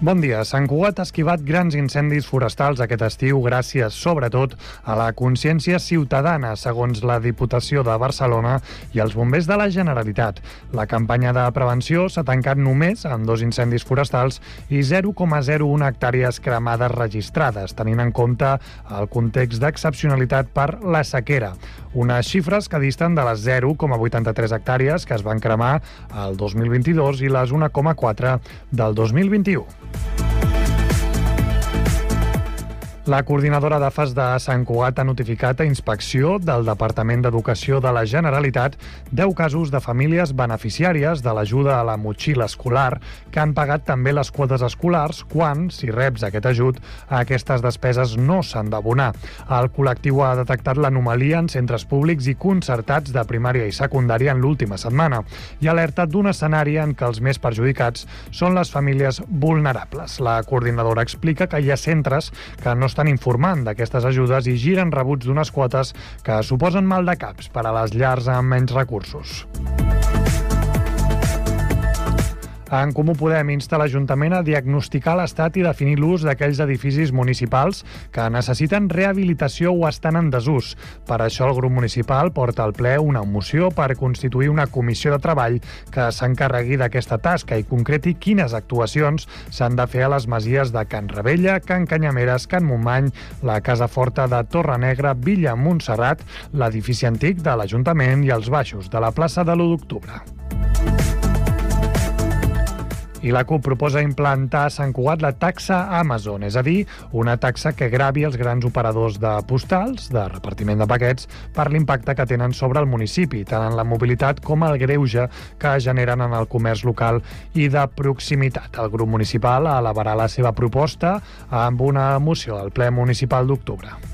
Bon dia. Sant Cugat ha esquivat grans incendis forestals aquest estiu gràcies, sobretot, a la consciència ciutadana, segons la Diputació de Barcelona i els bombers de la Generalitat. La campanya de prevenció s'ha tancat només en dos incendis forestals i 0,01 hectàrees cremades registrades, tenint en compte el context d'excepcionalitat per la sequera. Unes xifres que disten de les 0,83 hectàrees que es van cremar el 2022 i les 1,4 del 2021. Thank you La coordinadora d'AFAS de Sant Cugat ha notificat a inspecció del Departament d'Educació de la Generalitat 10 casos de famílies beneficiàries de l'ajuda a la motxilla escolar que han pagat també les quotes escolars quan, si reps aquest ajut, aquestes despeses no s'han d'abonar. El col·lectiu ha detectat l'anomalia en centres públics i concertats de primària i secundària en l'última setmana i ha alertat d'un escenari en què els més perjudicats són les famílies vulnerables. La coordinadora explica que hi ha centres que no estan informant d'aquestes ajudes i giren rebuts d'unes quotes que suposen mal de caps per a les llars amb menys recursos. En Comú Podem insta l'Ajuntament a diagnosticar l'estat i definir l'ús d'aquells edificis municipals que necessiten rehabilitació o estan en desús. Per això el grup municipal porta al ple una moció per constituir una comissió de treball que s'encarregui d'aquesta tasca i concreti quines actuacions s'han de fer a les masies de Can Rebella, Can Canyameres, Can Montmany, la Casa Forta de Torre Negra, Villa Montserrat, l'edifici antic de l'Ajuntament i els baixos de la plaça de l'1 d'octubre. I la CUP proposa implantar a Sant Cugat la taxa Amazon, és a dir, una taxa que gravi els grans operadors de postals, de repartiment de paquets, per l'impacte que tenen sobre el municipi, tant en la mobilitat com el greuge que generen en el comerç local i de proximitat. El grup municipal elevarà la seva proposta amb una moció al ple municipal d'octubre.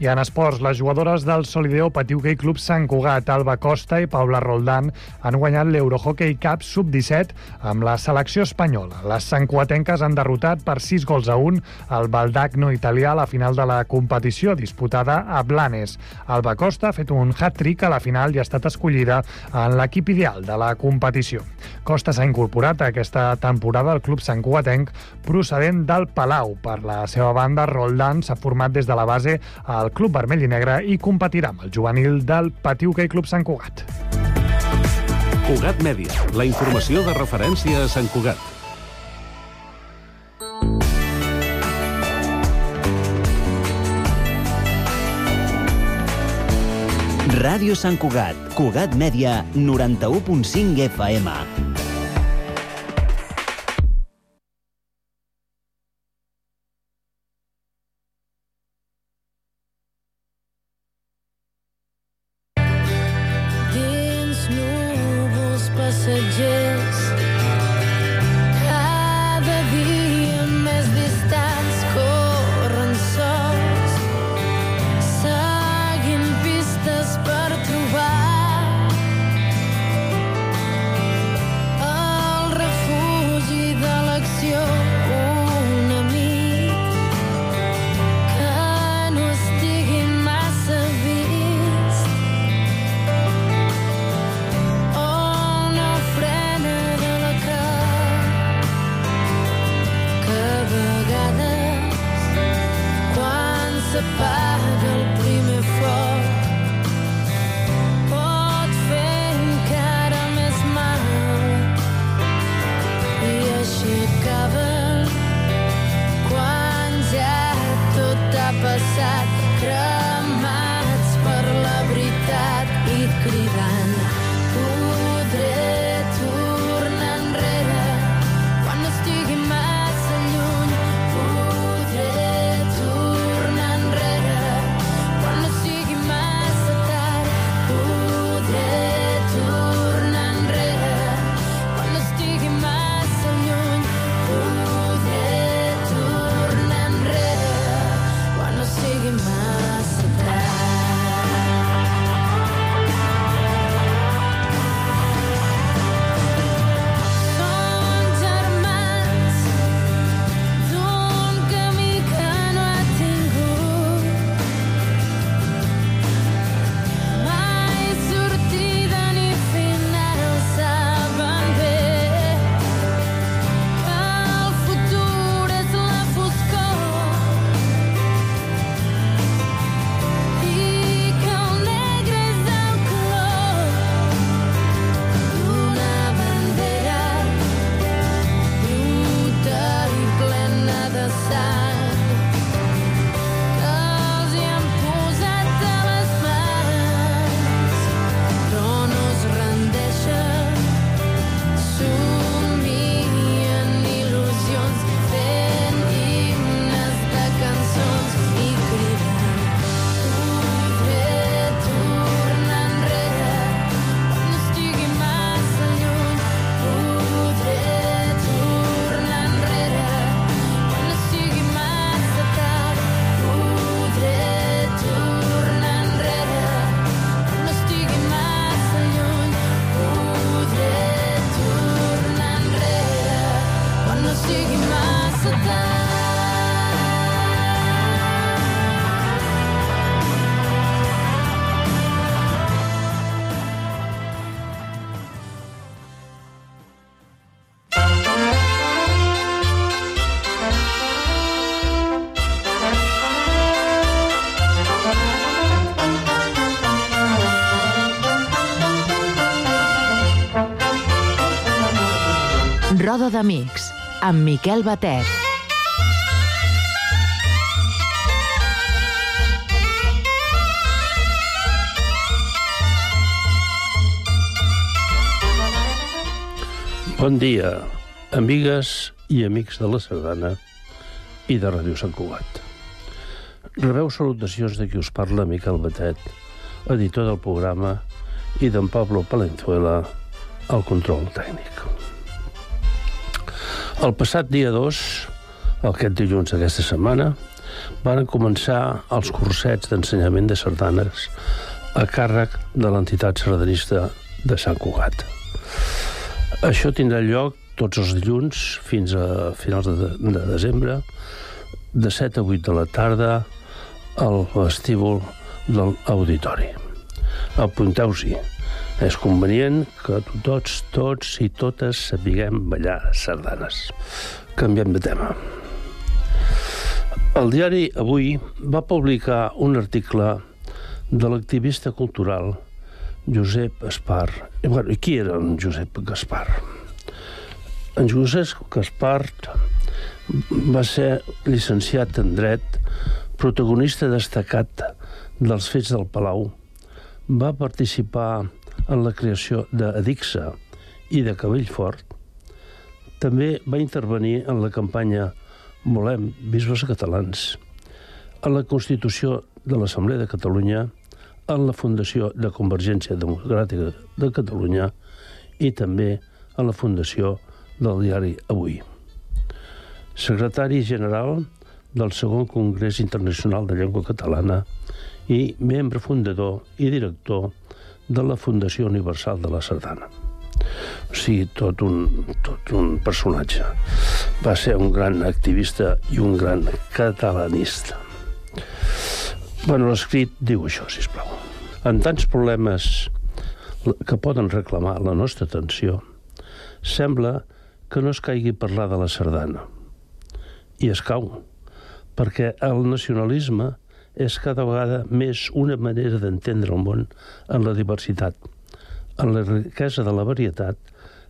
I en esports, les jugadores del Solideo Patiu Gay Club Sant Cugat, Alba Costa i Paula Roldán han guanyat l'Eurohockey Cup Sub-17 amb la selecció espanyola. Les santcuatenques han derrotat per 6 gols a 1 el Baldacno italià a la final de la competició disputada a Blanes. Alba Costa ha fet un hat-trick a la final i ha estat escollida en l'equip ideal de la competició. Costa s'ha incorporat a aquesta temporada al club santcuatenc procedent del Palau. Per la seva banda, Roldán s'ha format des de la base al Club Vermell i Negre i competirà amb el juvenil del Patiu Hockey Club Sant Cugat. Cugat Mèdia, la informació de referència a Sant Cugat. Ràdio Sant Cugat, Cugat Mèdia, 91.5 FM. D'Amics, amb Miquel Batet. Bon dia, amigues i amics de la Sardana i de Ràdio Sant Cugat. Rebeu salutacions de qui us parla, Miquel Batet, editor del programa, i d'en Pablo Palenzuela, al control tècnic. El passat dia 2, aquest dilluns d'aquesta setmana, van començar els cursets d'ensenyament de sardanes a càrrec de l'entitat sardanista de Sant Cugat. Això tindrà lloc tots els dilluns fins a finals de, de desembre, de 7 a 8 de la tarda, al vestíbul del auditori. Apunteu-s'hi. És convenient que tots, tots i totes sapiguem ballar sardanes. Canviem de tema. El diari Avui va publicar un article de l'activista cultural Josep Gaspar. I, bueno, qui era en Josep Gaspar? En Josep Gaspar va ser llicenciat en dret, protagonista destacat dels fets del Palau, va participar en la creació d'Adixa i de Cabellfort, també va intervenir en la campanya Volem bisbes catalans, en la Constitució de l'Assemblea de Catalunya, en la Fundació de Convergència Democràtica de Catalunya i també en la Fundació del diari Avui. Secretari General del segon Congrés Internacional de Llengua Catalana i membre fundador i director de la Fundació Universal de la Sardana. O sigui, tot un, tot un personatge. Va ser un gran activista i un gran catalanista. Bueno, l'escrit diu això, si plau. En tants problemes que poden reclamar la nostra atenció, sembla que no es caigui parlar de la sardana. I es cau, perquè el nacionalisme és cada vegada més una manera d'entendre el món en la diversitat, en la riquesa de la varietat,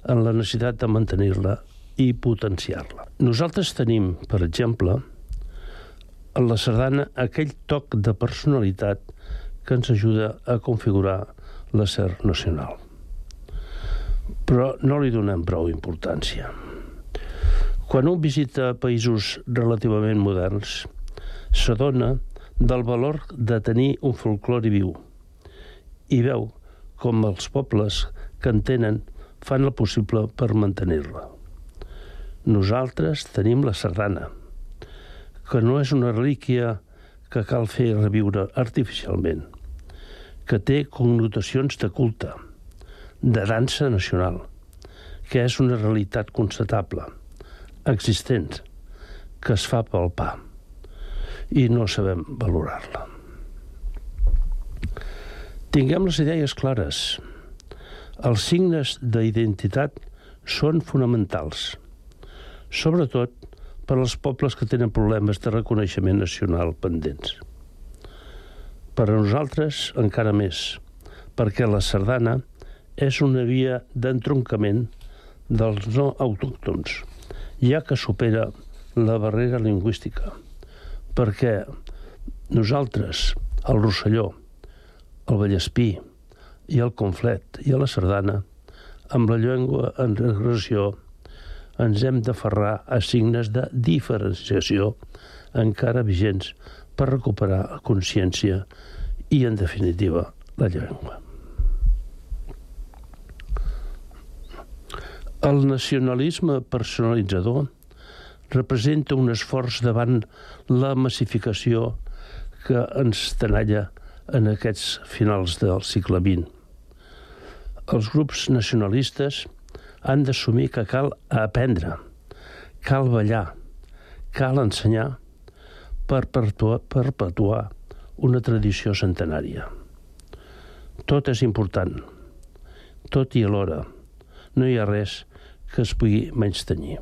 en la necessitat de mantenir-la i potenciar-la. Nosaltres tenim, per exemple, en la sardana aquell toc de personalitat que ens ajuda a configurar la ser nacional. Però no li donem prou importància. Quan un visita països relativament moderns, s'adona del valor de tenir un folclore viu i veu com els pobles que en tenen fan el possible per mantenir-la. Nosaltres tenim la sardana, que no és una relíquia que cal fer reviure artificialment, que té connotacions de culte, de dansa nacional, que és una realitat constatable, existent, que es fa palpar i no sabem valorar-la. Tinguem les idees clares. Els signes d'identitat són fonamentals, sobretot per als pobles que tenen problemes de reconeixement nacional pendents. Per a nosaltres, encara més, perquè la sardana és una via d'entroncament dels no autòctons, ja que supera la barrera lingüística, perquè nosaltres, el Rosselló, el Vallespí i el Conflet i la Sardana, amb la llengua en regressió, ens hem d'aferrar a signes de diferenciació encara vigents per recuperar consciència i, en definitiva, la llengua. El nacionalisme personalitzador representa un esforç davant la massificació que ens tenalla en aquests finals del segle XX. Els grups nacionalistes han d'assumir que cal aprendre, cal ballar, cal ensenyar per perpetuar, perpetuar una tradició centenària. Tot és important, tot i alhora no hi ha res que es pugui menys tenir.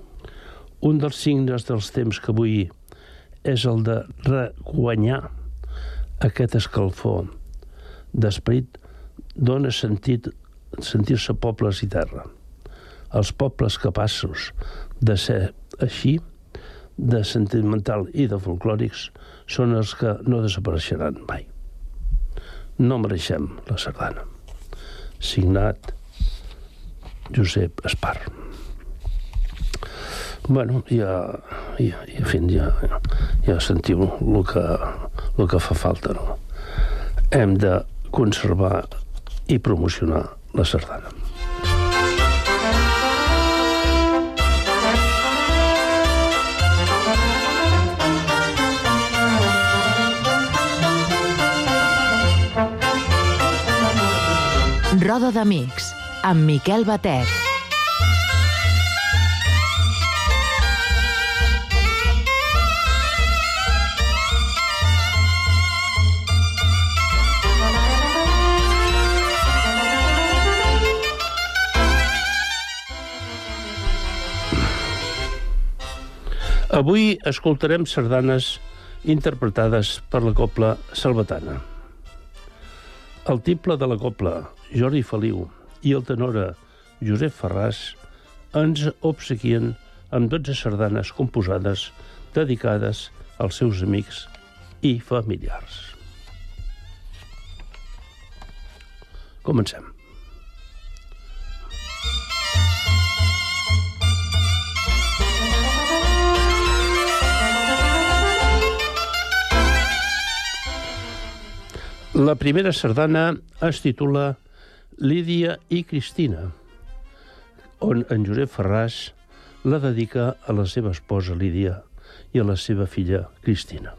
Un dels signes dels temps que avui és el de reguanyar aquest escalfor d'esperit dona sentit sentir-se pobles i terra. Els pobles capaços de ser així, de sentimental i de folclòrics, són els que no desapareixeran mai. No mereixem la sardana. Signat Josep Espar. Bueno, ja, ja, ja, fin, ja, ja sentiu el que, el que fa falta, no? Hem de conservar i promocionar la sardana. Roda d'Amics, amb Miquel Batet. Avui escoltarem sardanes interpretades per la copla salvatana. El tiple de la copla, Jordi Feliu, i el tenora Josep Ferràs ens obsequien amb 12 sardanes composades dedicades als seus amics i familiars. Comencem. La primera sardana es titula Lídia i Cristina, on en Josep Ferràs la dedica a la seva esposa Lídia i a la seva filla Cristina.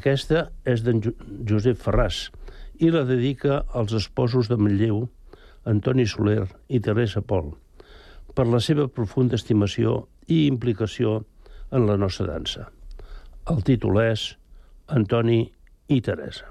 Aquesta és d'en Jo- Josep Ferràs i la dedica als esposos de Manlleu, Antoni Soler i Teresa Pol, per la seva profunda estimació i implicació en la nostra dansa. El títol és Antoni i Teresa.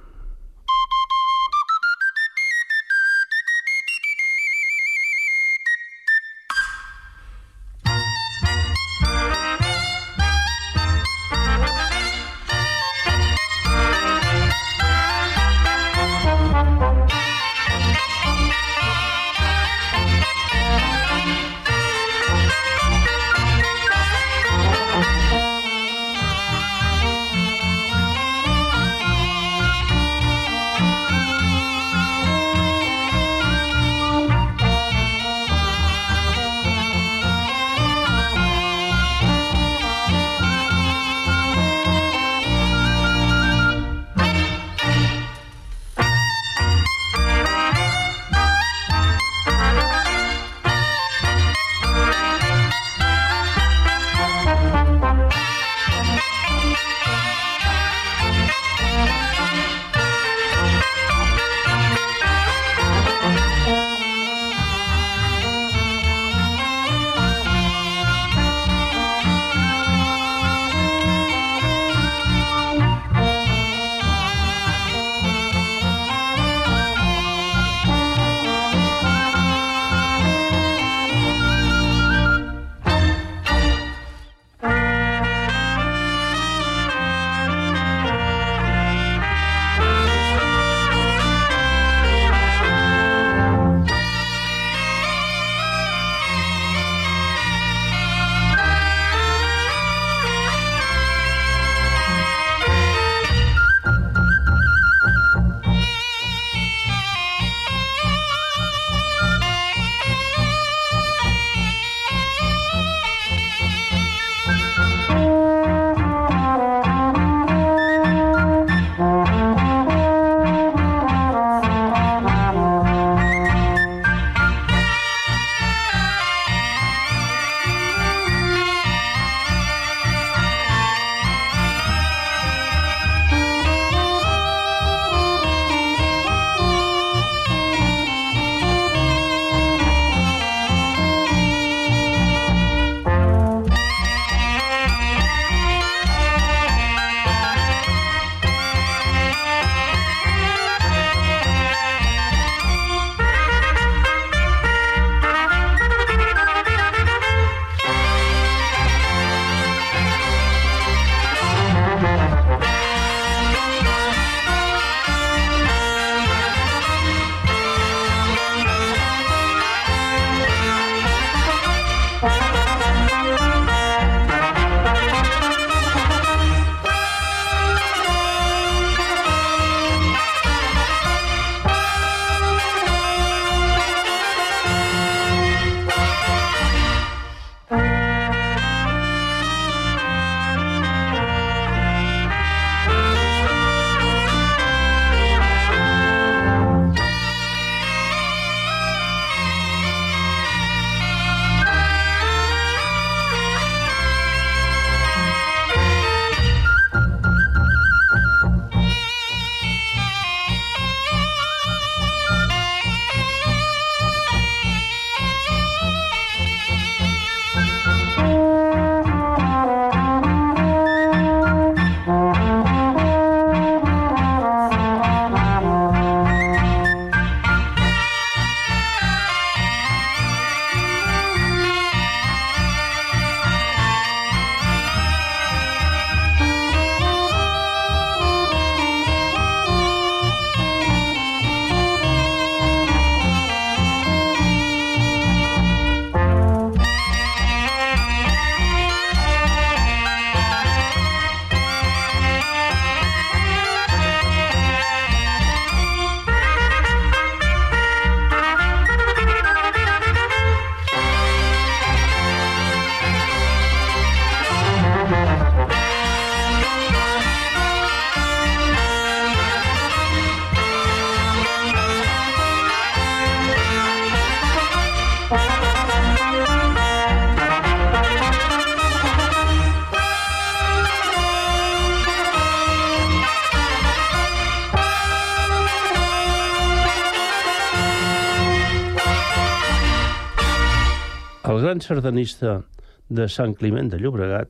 Sardanista de Sant Climent de Llobregat,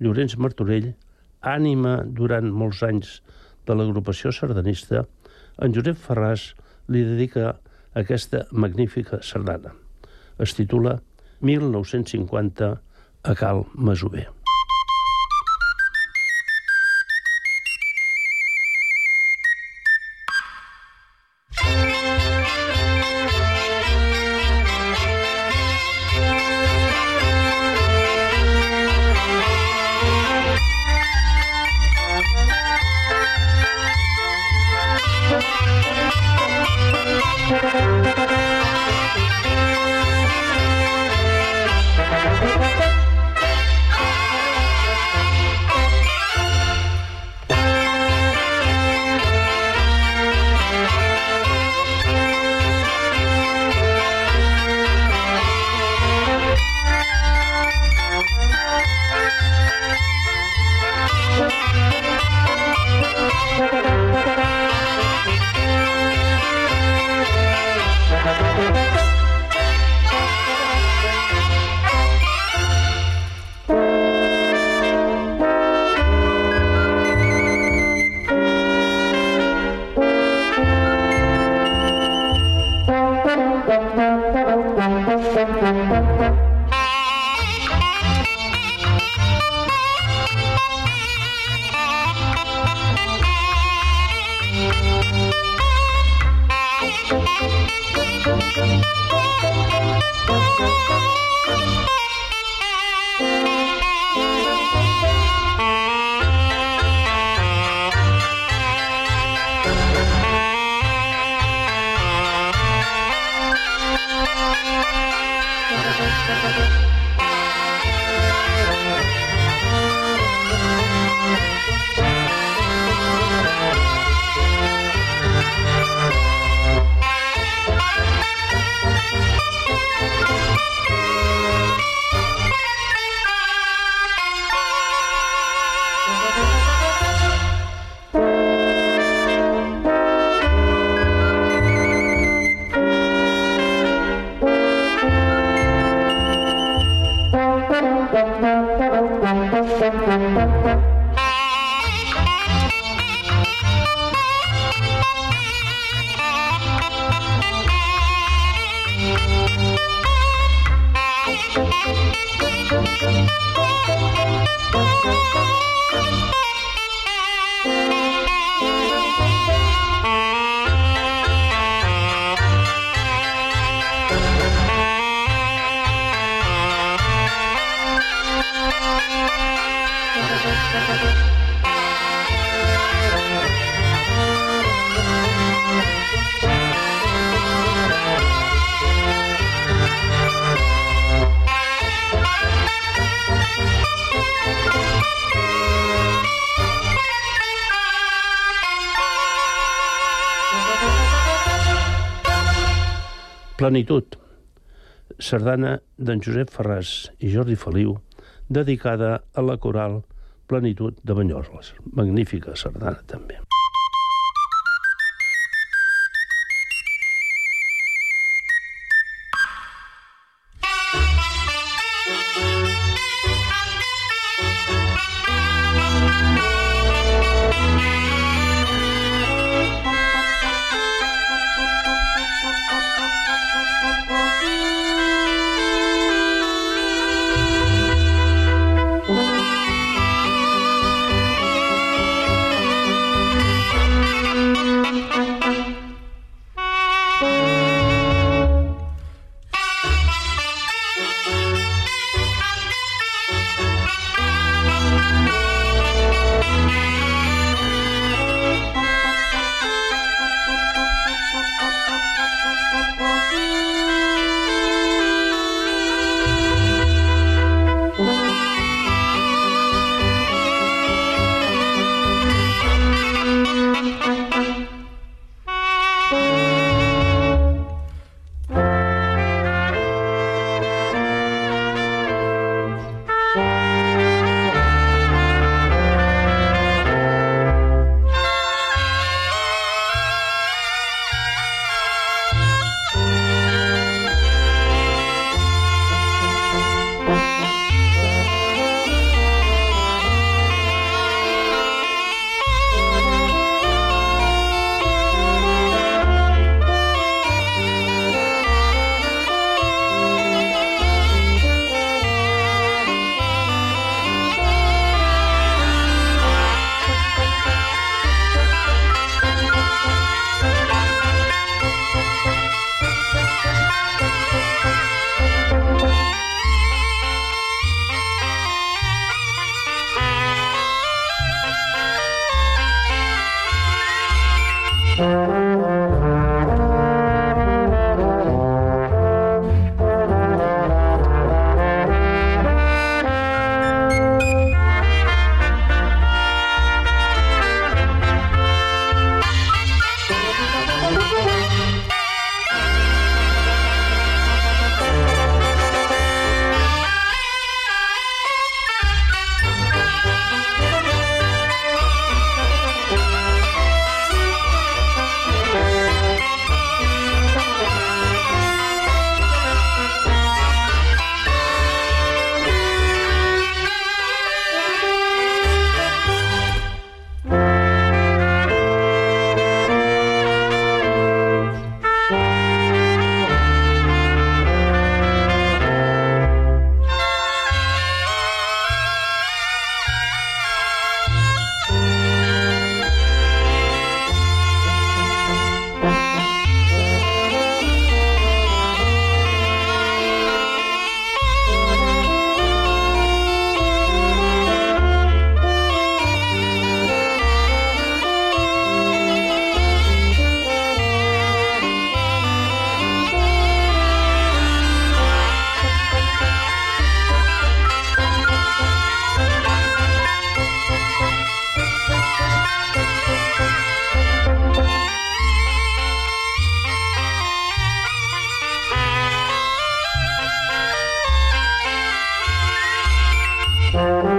Llorenç Martorell, ànima durant molts anys de l'agrupació sardanista, en Josep Ferràs li dedica aquesta magnífica sardana. Es titula 1950 a Cal Masover. Plenitud, sardana d'en Josep Ferràs i Jordi Feliu, dedicada a la coral Plenitud de Banyoles. Magnífica sardana, també. En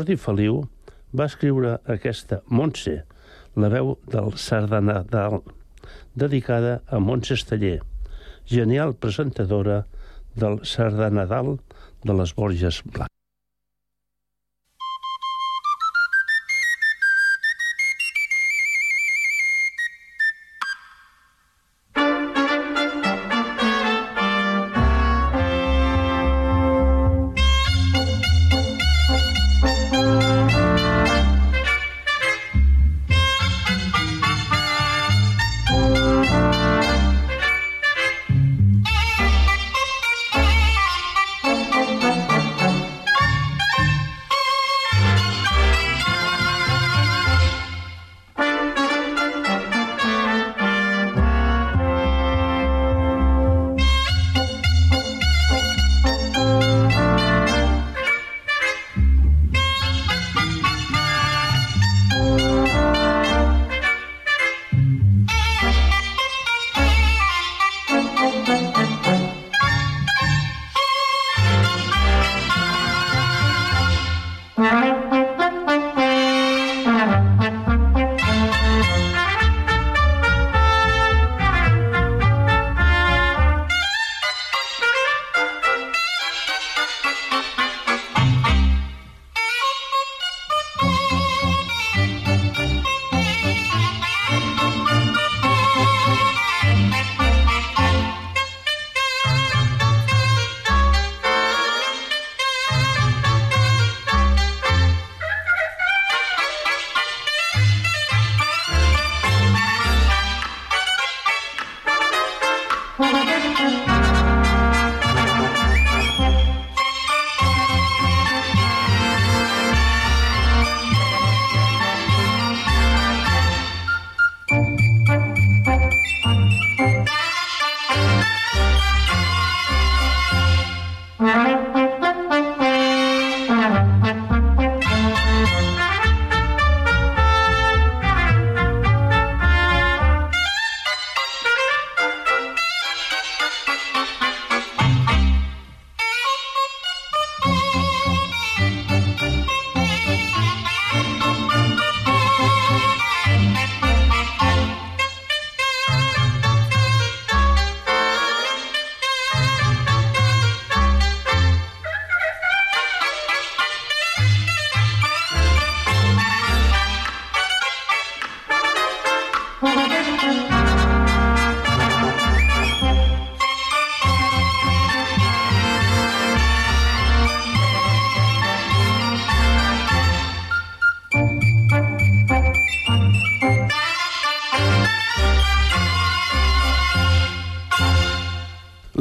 Jordi Feliu va escriure aquesta Montse, la veu del Sardanadal, dedicada a Montse Esteller, genial presentadora del Sardanadal de les Borges Blanc.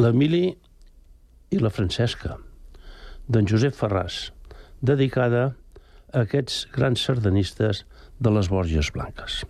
l'Emili i la Francesca, d'en Josep Ferràs, dedicada a aquests grans sardanistes de les Borges Blanques.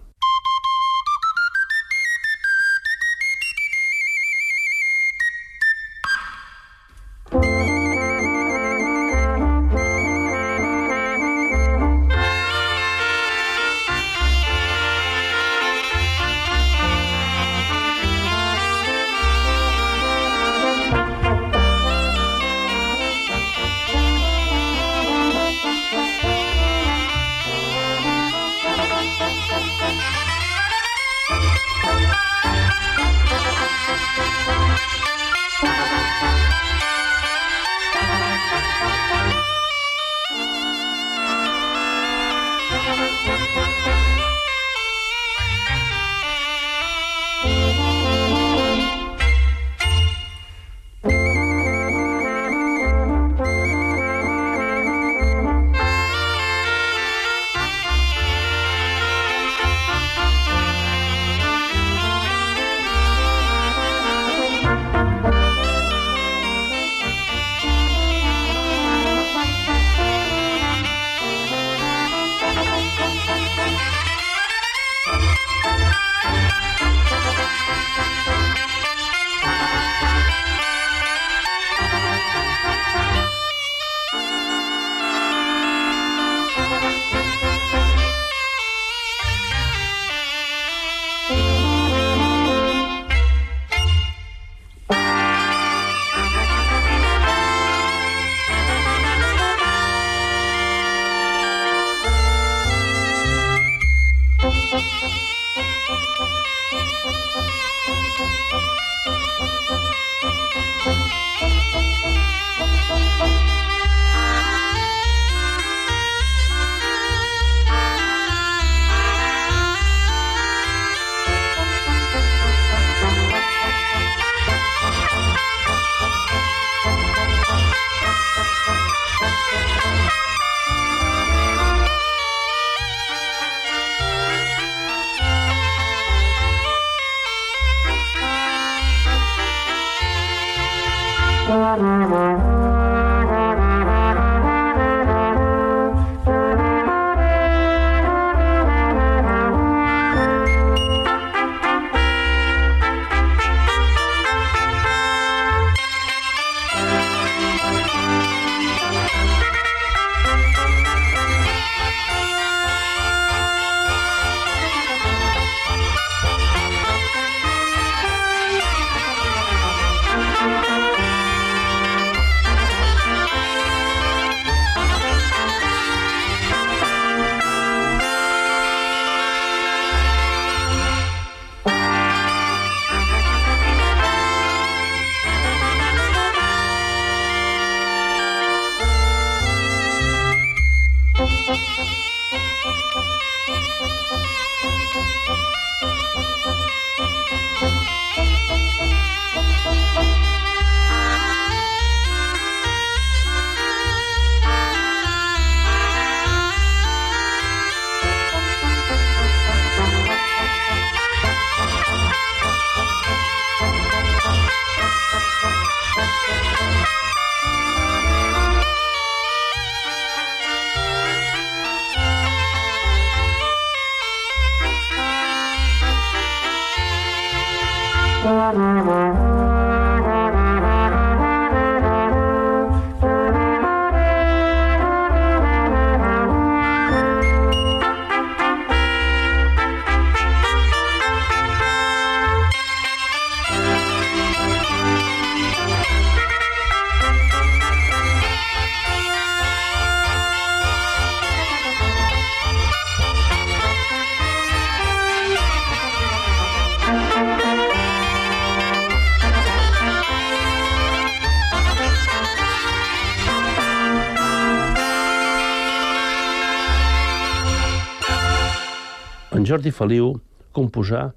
Jordi Feliu composà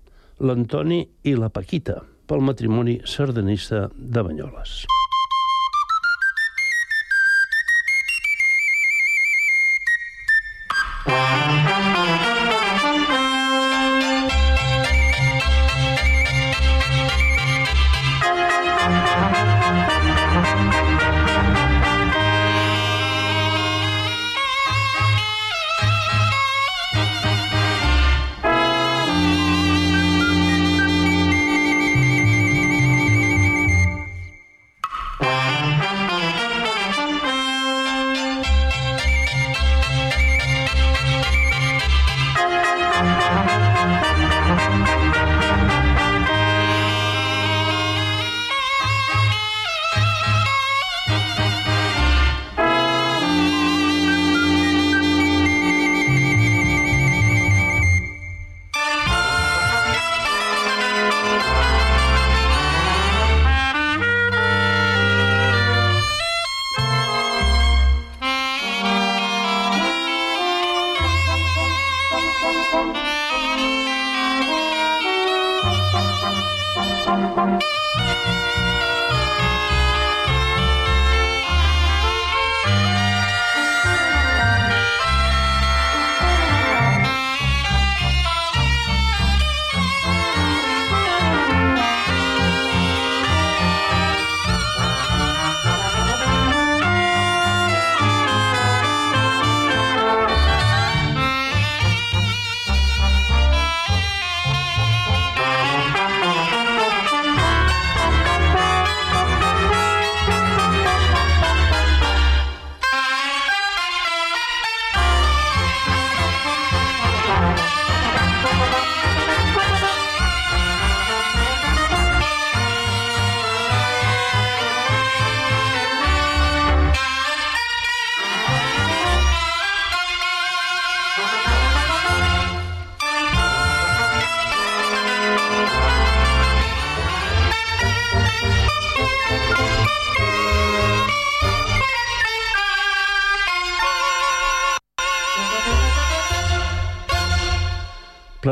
l'Antoni i la Paquita pel matrimoni sardanista de Banyoles.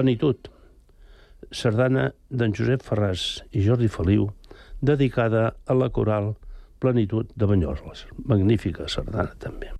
Plenitud, sardana d'en Josep Ferràs i Jordi Feliu, dedicada a la coral Plenitud de Banyoles. Magnífica sardana, també.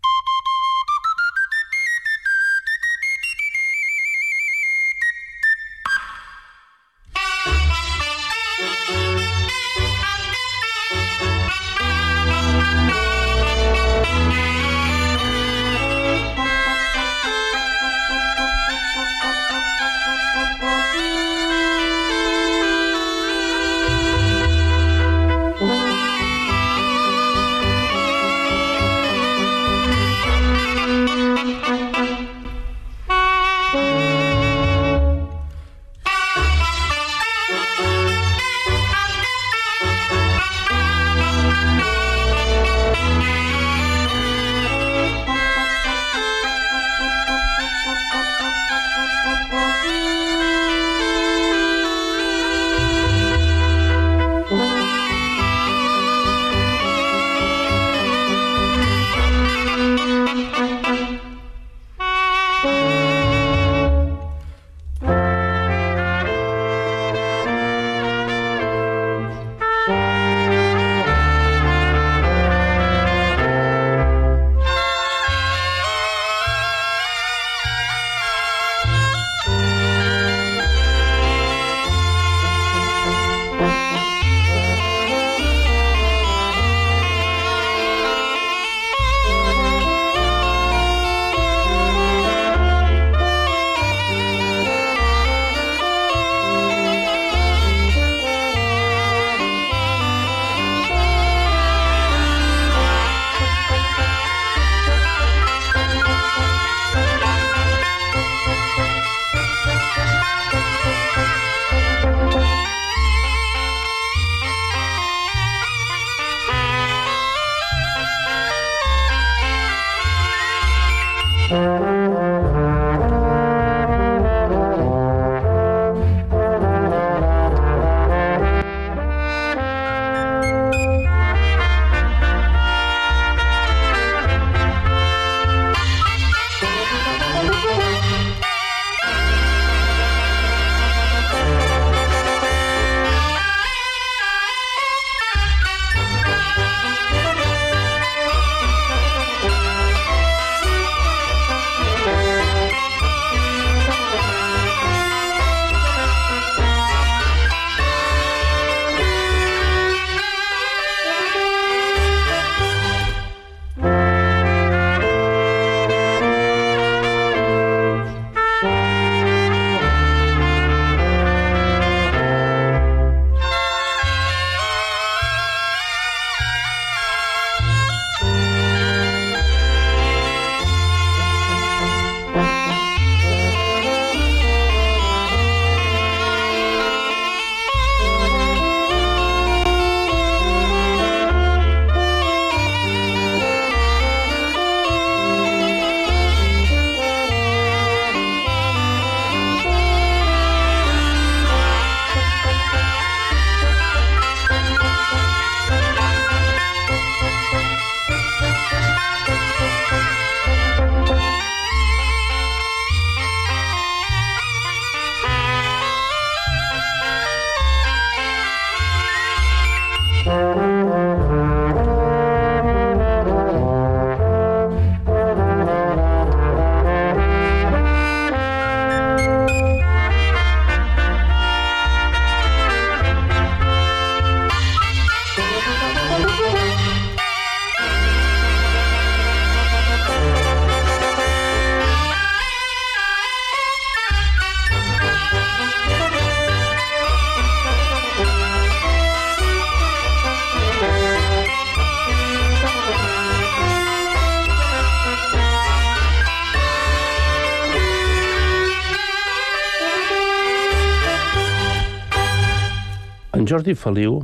Jordi Feliu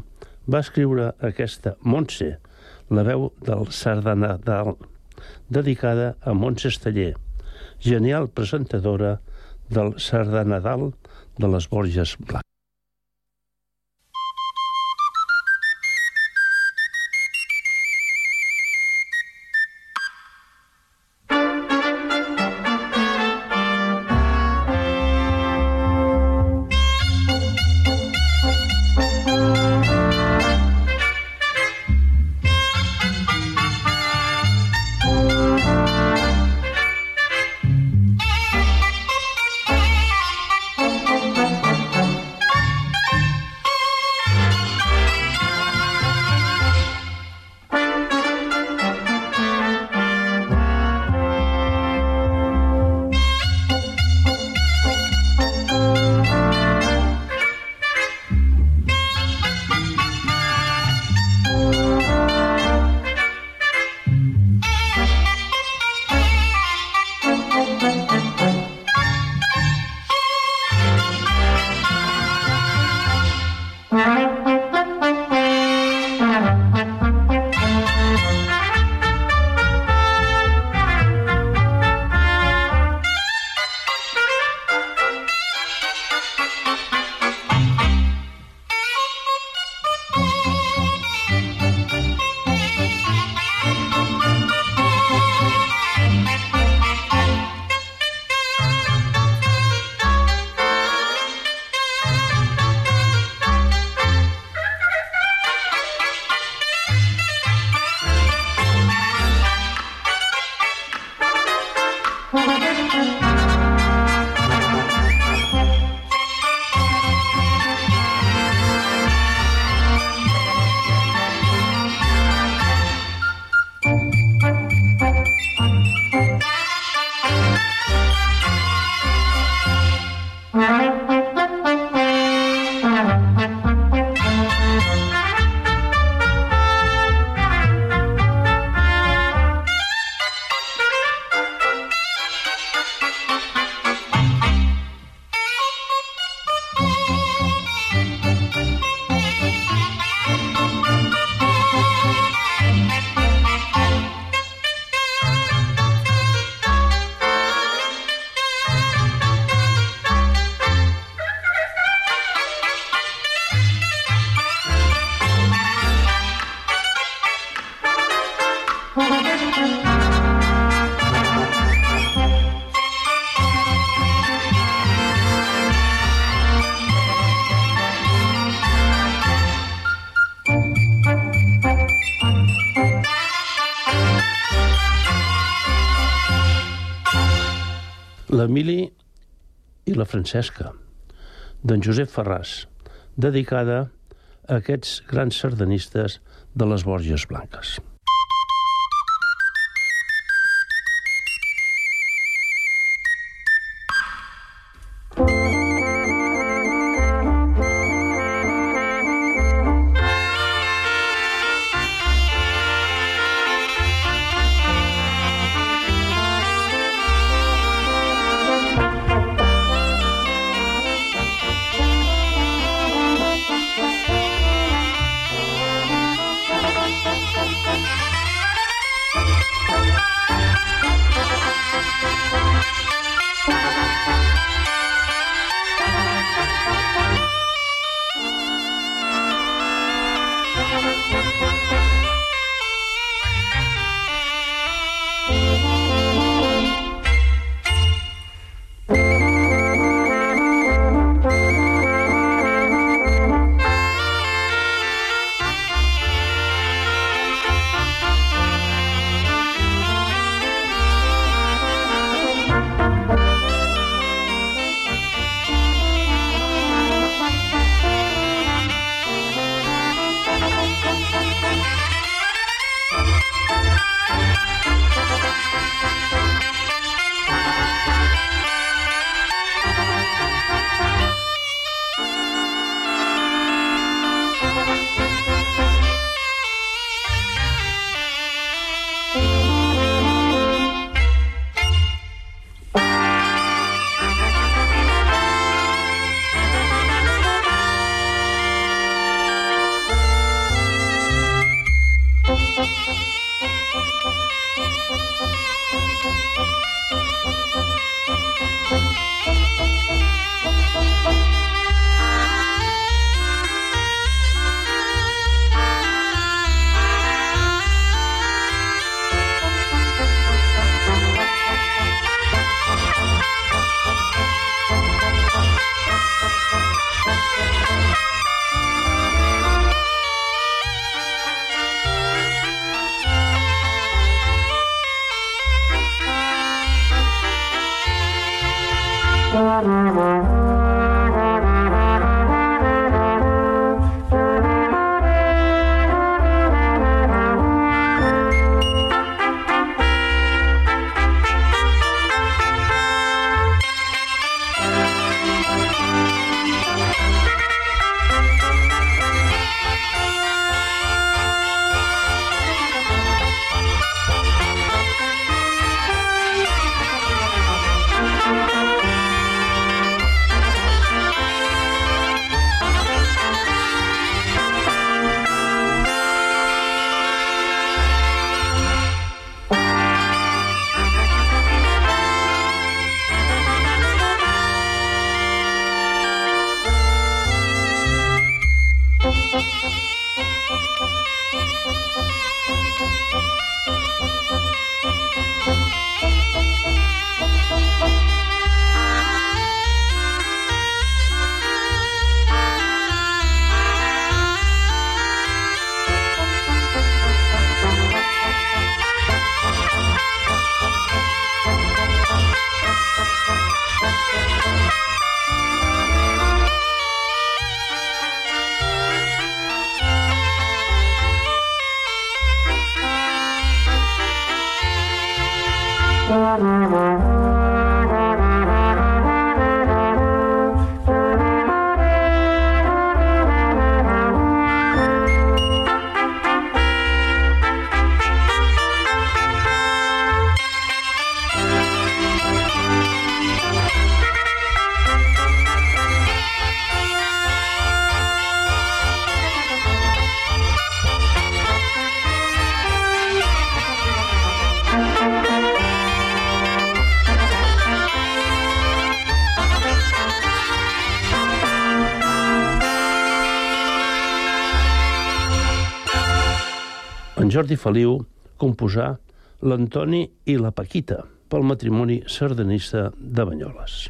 va escriure aquesta Montse, la veu del Sardanadal, dedicada a Montse Esteller, genial presentadora del Sardanadal de les Borges Blanques. l'Emili i la Francesca, d'en Josep Ferràs, dedicada a aquests grans sardanistes de les Borges Blanques. Jordi Feliu composà l'Antoni i la Paquita, pel matrimoni sardanista de Banyoles.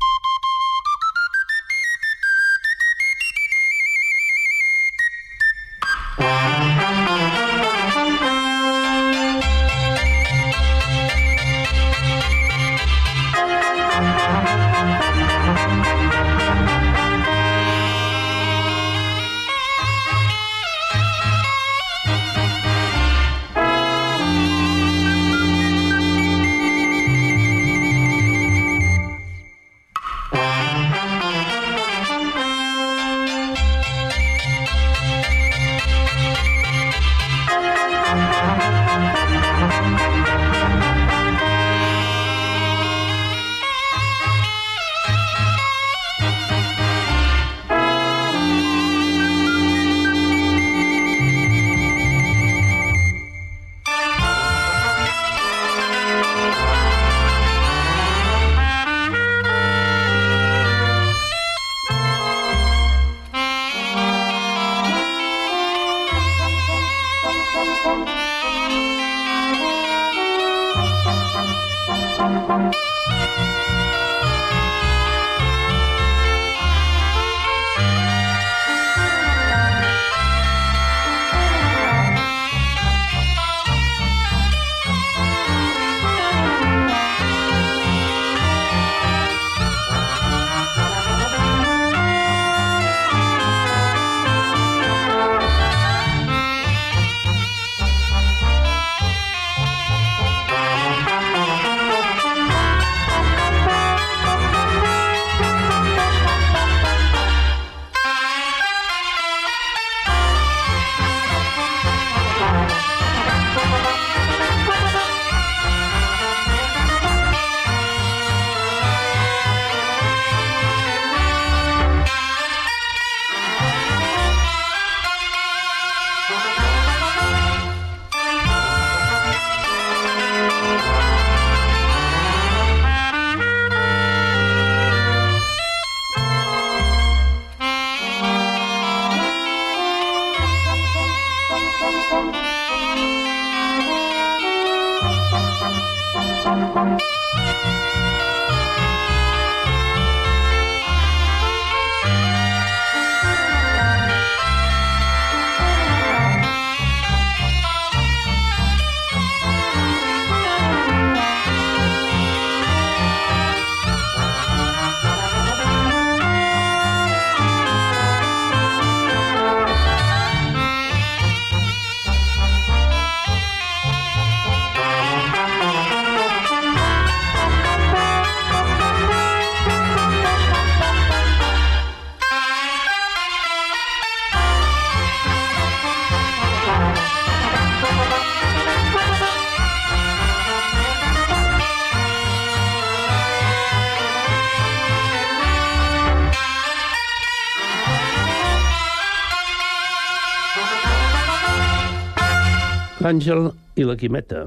L'Àngel i la Quimeta,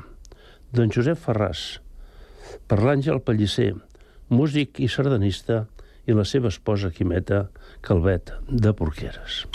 d'en Josep Ferràs, per l'Àngel Pellicer, músic i sardanista, i la seva esposa Quimeta, Calvet, de Porqueres.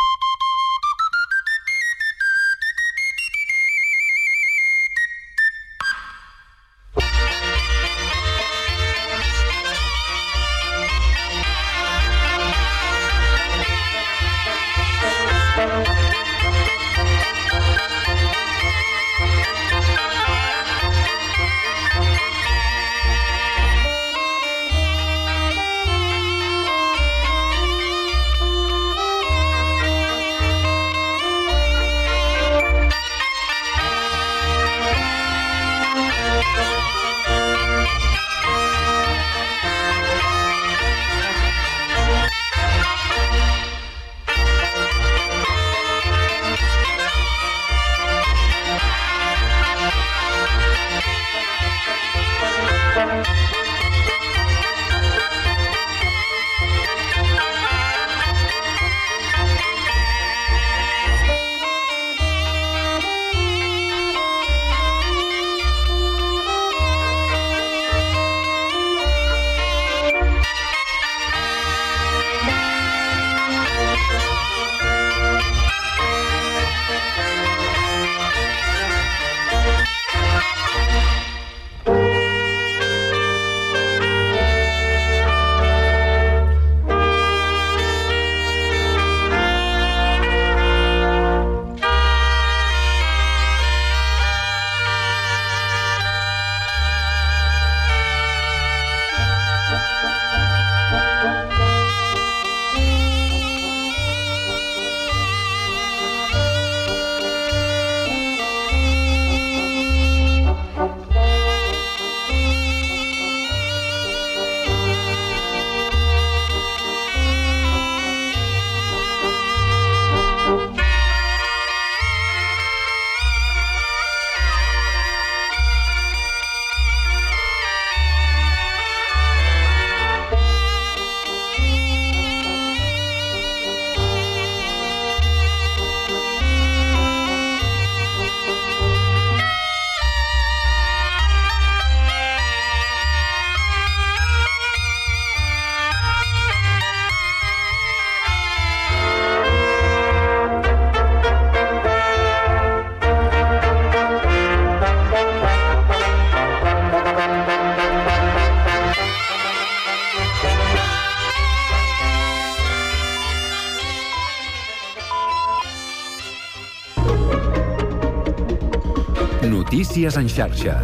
Notícies en xarxa.